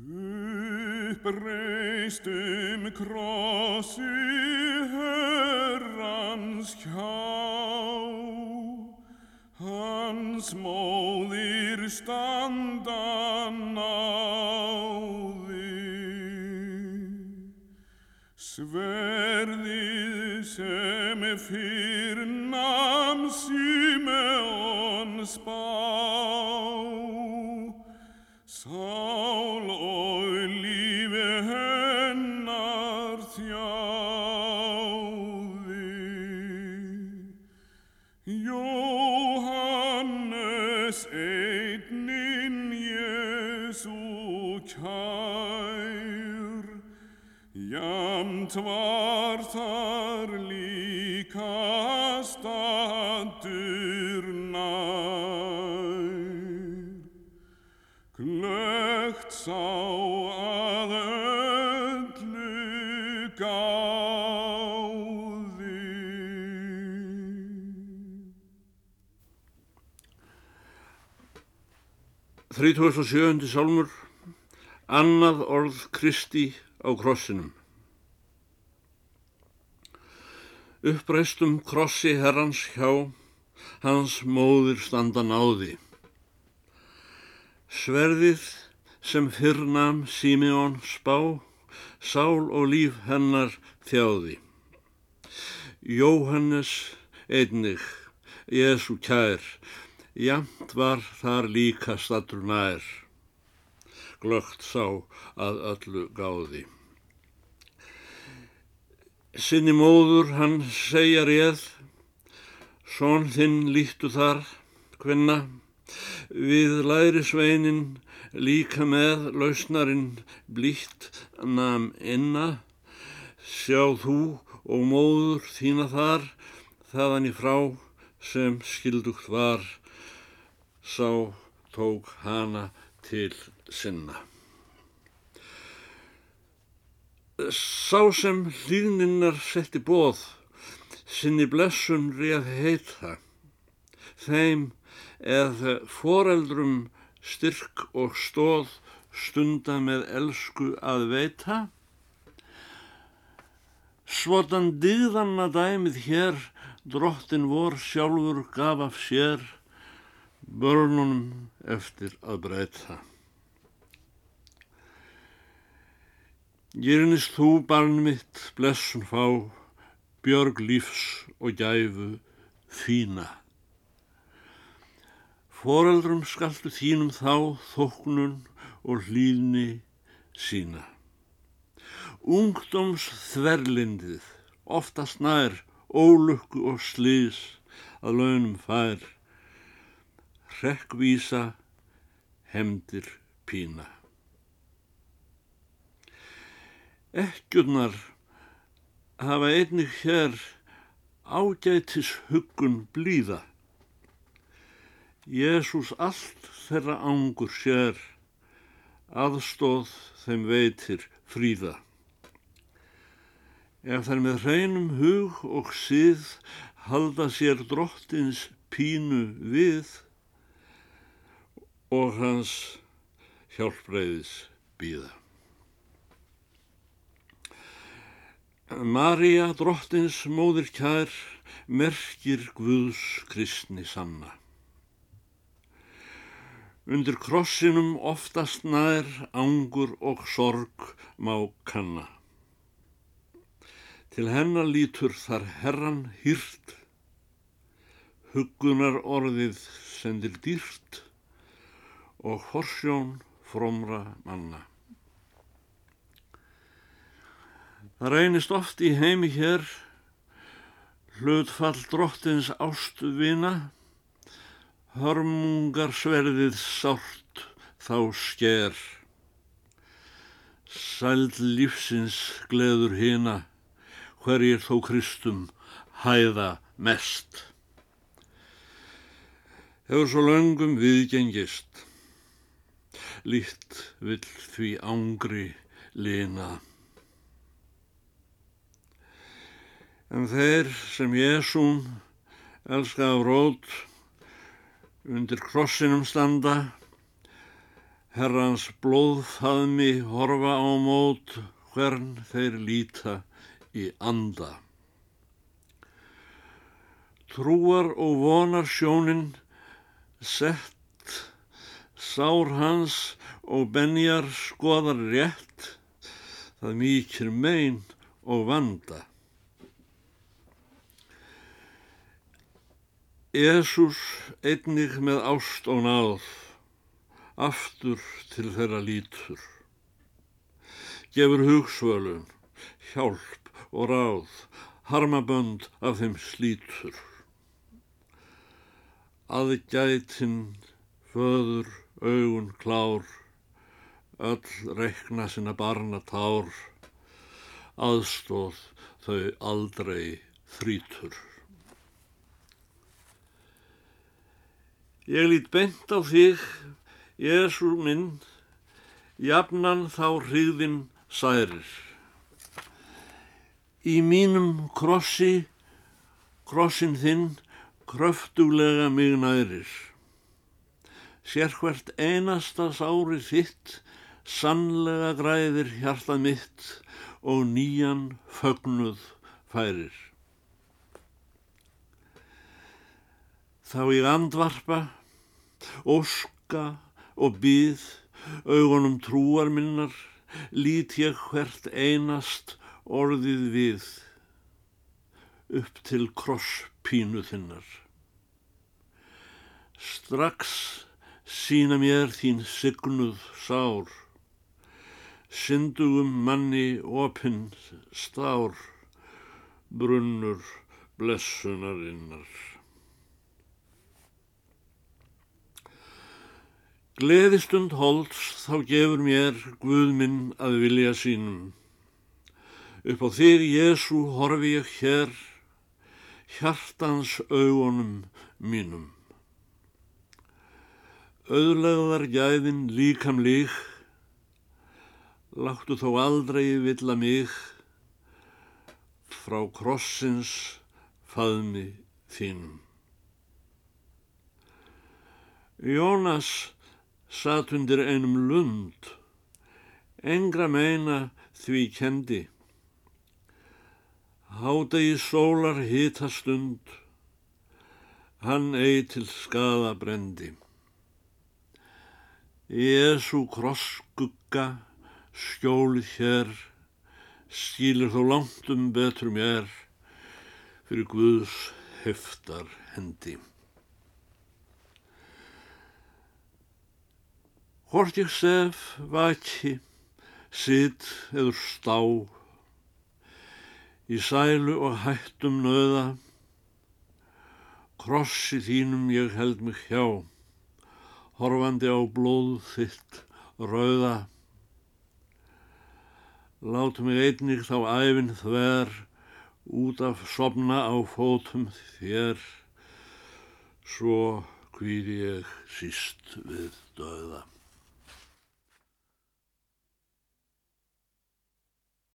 Uppreist um krossi herrans hjá, hans móðir standa náði. Sverðið sem fyrrnam Simeon spá, sál og jamt var þar líka statur nær. Glögt sá að öllu gáði. 37. sálmur Annað orð Kristi á krossinum Uppreistum krossi herrans hjá hans móðir standa náði. Sverðið sem fyrrnam Simeon spá sál og líf hennar þjáði. Jóhannes einnig Jésu kær Jamt var þar líka statur nær, glögt sá að öllu gáði. Sinni móður hann segja réð, són þinn líktu þar, hvenna, við læri sveinin líka með lausnarinn blítt nam inna, sjá þú og móður þína þar, þaðan í frá sem skildugt var, sá tók hana til sinna. Sá sem hlýðninnar setti bóð, sinni blessun réð heita, þeim eða foreldrum styrk og stóð stunda með elsku að veita, Svotan dyðanna dæmið hér, drottin vor sjálfur gaf af sér, börnunum eftir að breyta. Gyrnist þú barn mitt blessun fá, björg lífs og gæfu fína. Foreldrum skaltu þínum þá þóknun og hlýðni sína. Ungdóms þverlindið, oftast nær, ólukku og slís að launum fær, hrekkvísa, hemdir pína. Ekkjurnar hafa einnig hér ágætis huggun blíða. Jésús allt þeirra ángur sér, aðstóð þeim veitir fríða. Ef þær með hreinum hug og síð halda sér drottins pínu við og hans hjálpreiðis býða. María drottins móðir kær merkir Guðs kristni sanna. Undir krossinum oftast nær ángur og sorg má kanna. Til hennar lítur þar herran hýrt, huggunar orðið sendir dýrt og horsjón frómra manna. Það reynist oft í heimi hér hlutfall drottins ástvina, hörmungar sverðið sárt þá sker. Sæld lífsins gleður hina, hverjir þó Kristum hæða mest. Hefur svo löngum viðgengist, líkt vill því ángri lina. En þeir sem Jésún elska af rót undir krossinum standa, herrans blóðfaðmi horfa á mót hvern þeir líta í anda. Trúar og vonar sjónin sett sár hans og benjar skoðar rétt það mýkir mein og vanda. Jésús einnig með ást og náð, aftur til þeirra lítur. Gefur hugsvölun, hjálp og ráð, harmabönd af þeim slítur. Aðgætin, föður, augun, klár, öll rekna sinna barna tár, aðstóð þau aldrei þrítur. Ég lít bent á þig, Jésu minn, jafnan þá hriðin særir. Í mínum krossi, krossin þinn, kröftuglega mig nærir. Sér hvert einasta sári þitt, sannlega græðir hjartað mitt og nýjan fögnuð færir. Þá ég andvarpa, óska og býð, augunum trúar minnar, lít ég hvert einast orðið við, upp til krosspínu þinnar. Strax sína mér þín signuð sár, syndugum manni opinn stár, brunnur blessunarinnar. Gleðistund holds þá gefur mér Guð minn að vilja sínum. Upp á þig, Jésu, horfi ég hér, hjartans augunum mínum. Auðlegðar gæðin líkam lík, láttu þó aldrei villa mig, frá krossins faðmi þínum. Jónas satt undir einum lund, engra meina því kendi. Hádegi sólar hita stund, hann eigi til skada brendi. Jésu krosskugga skjólið hér, skýlir þó langt um betur mér fyrir Guðs heftar hendi. Hvort ég sef, vaki, sitt eður stá, í sælu og hættum nöða, krossi þínum ég held mig hjá, horfandi á blóð þitt rauða. Látu mig einnig þá æfin þver, út af sopna á fótum þér, svo hvíð ég síst við döða.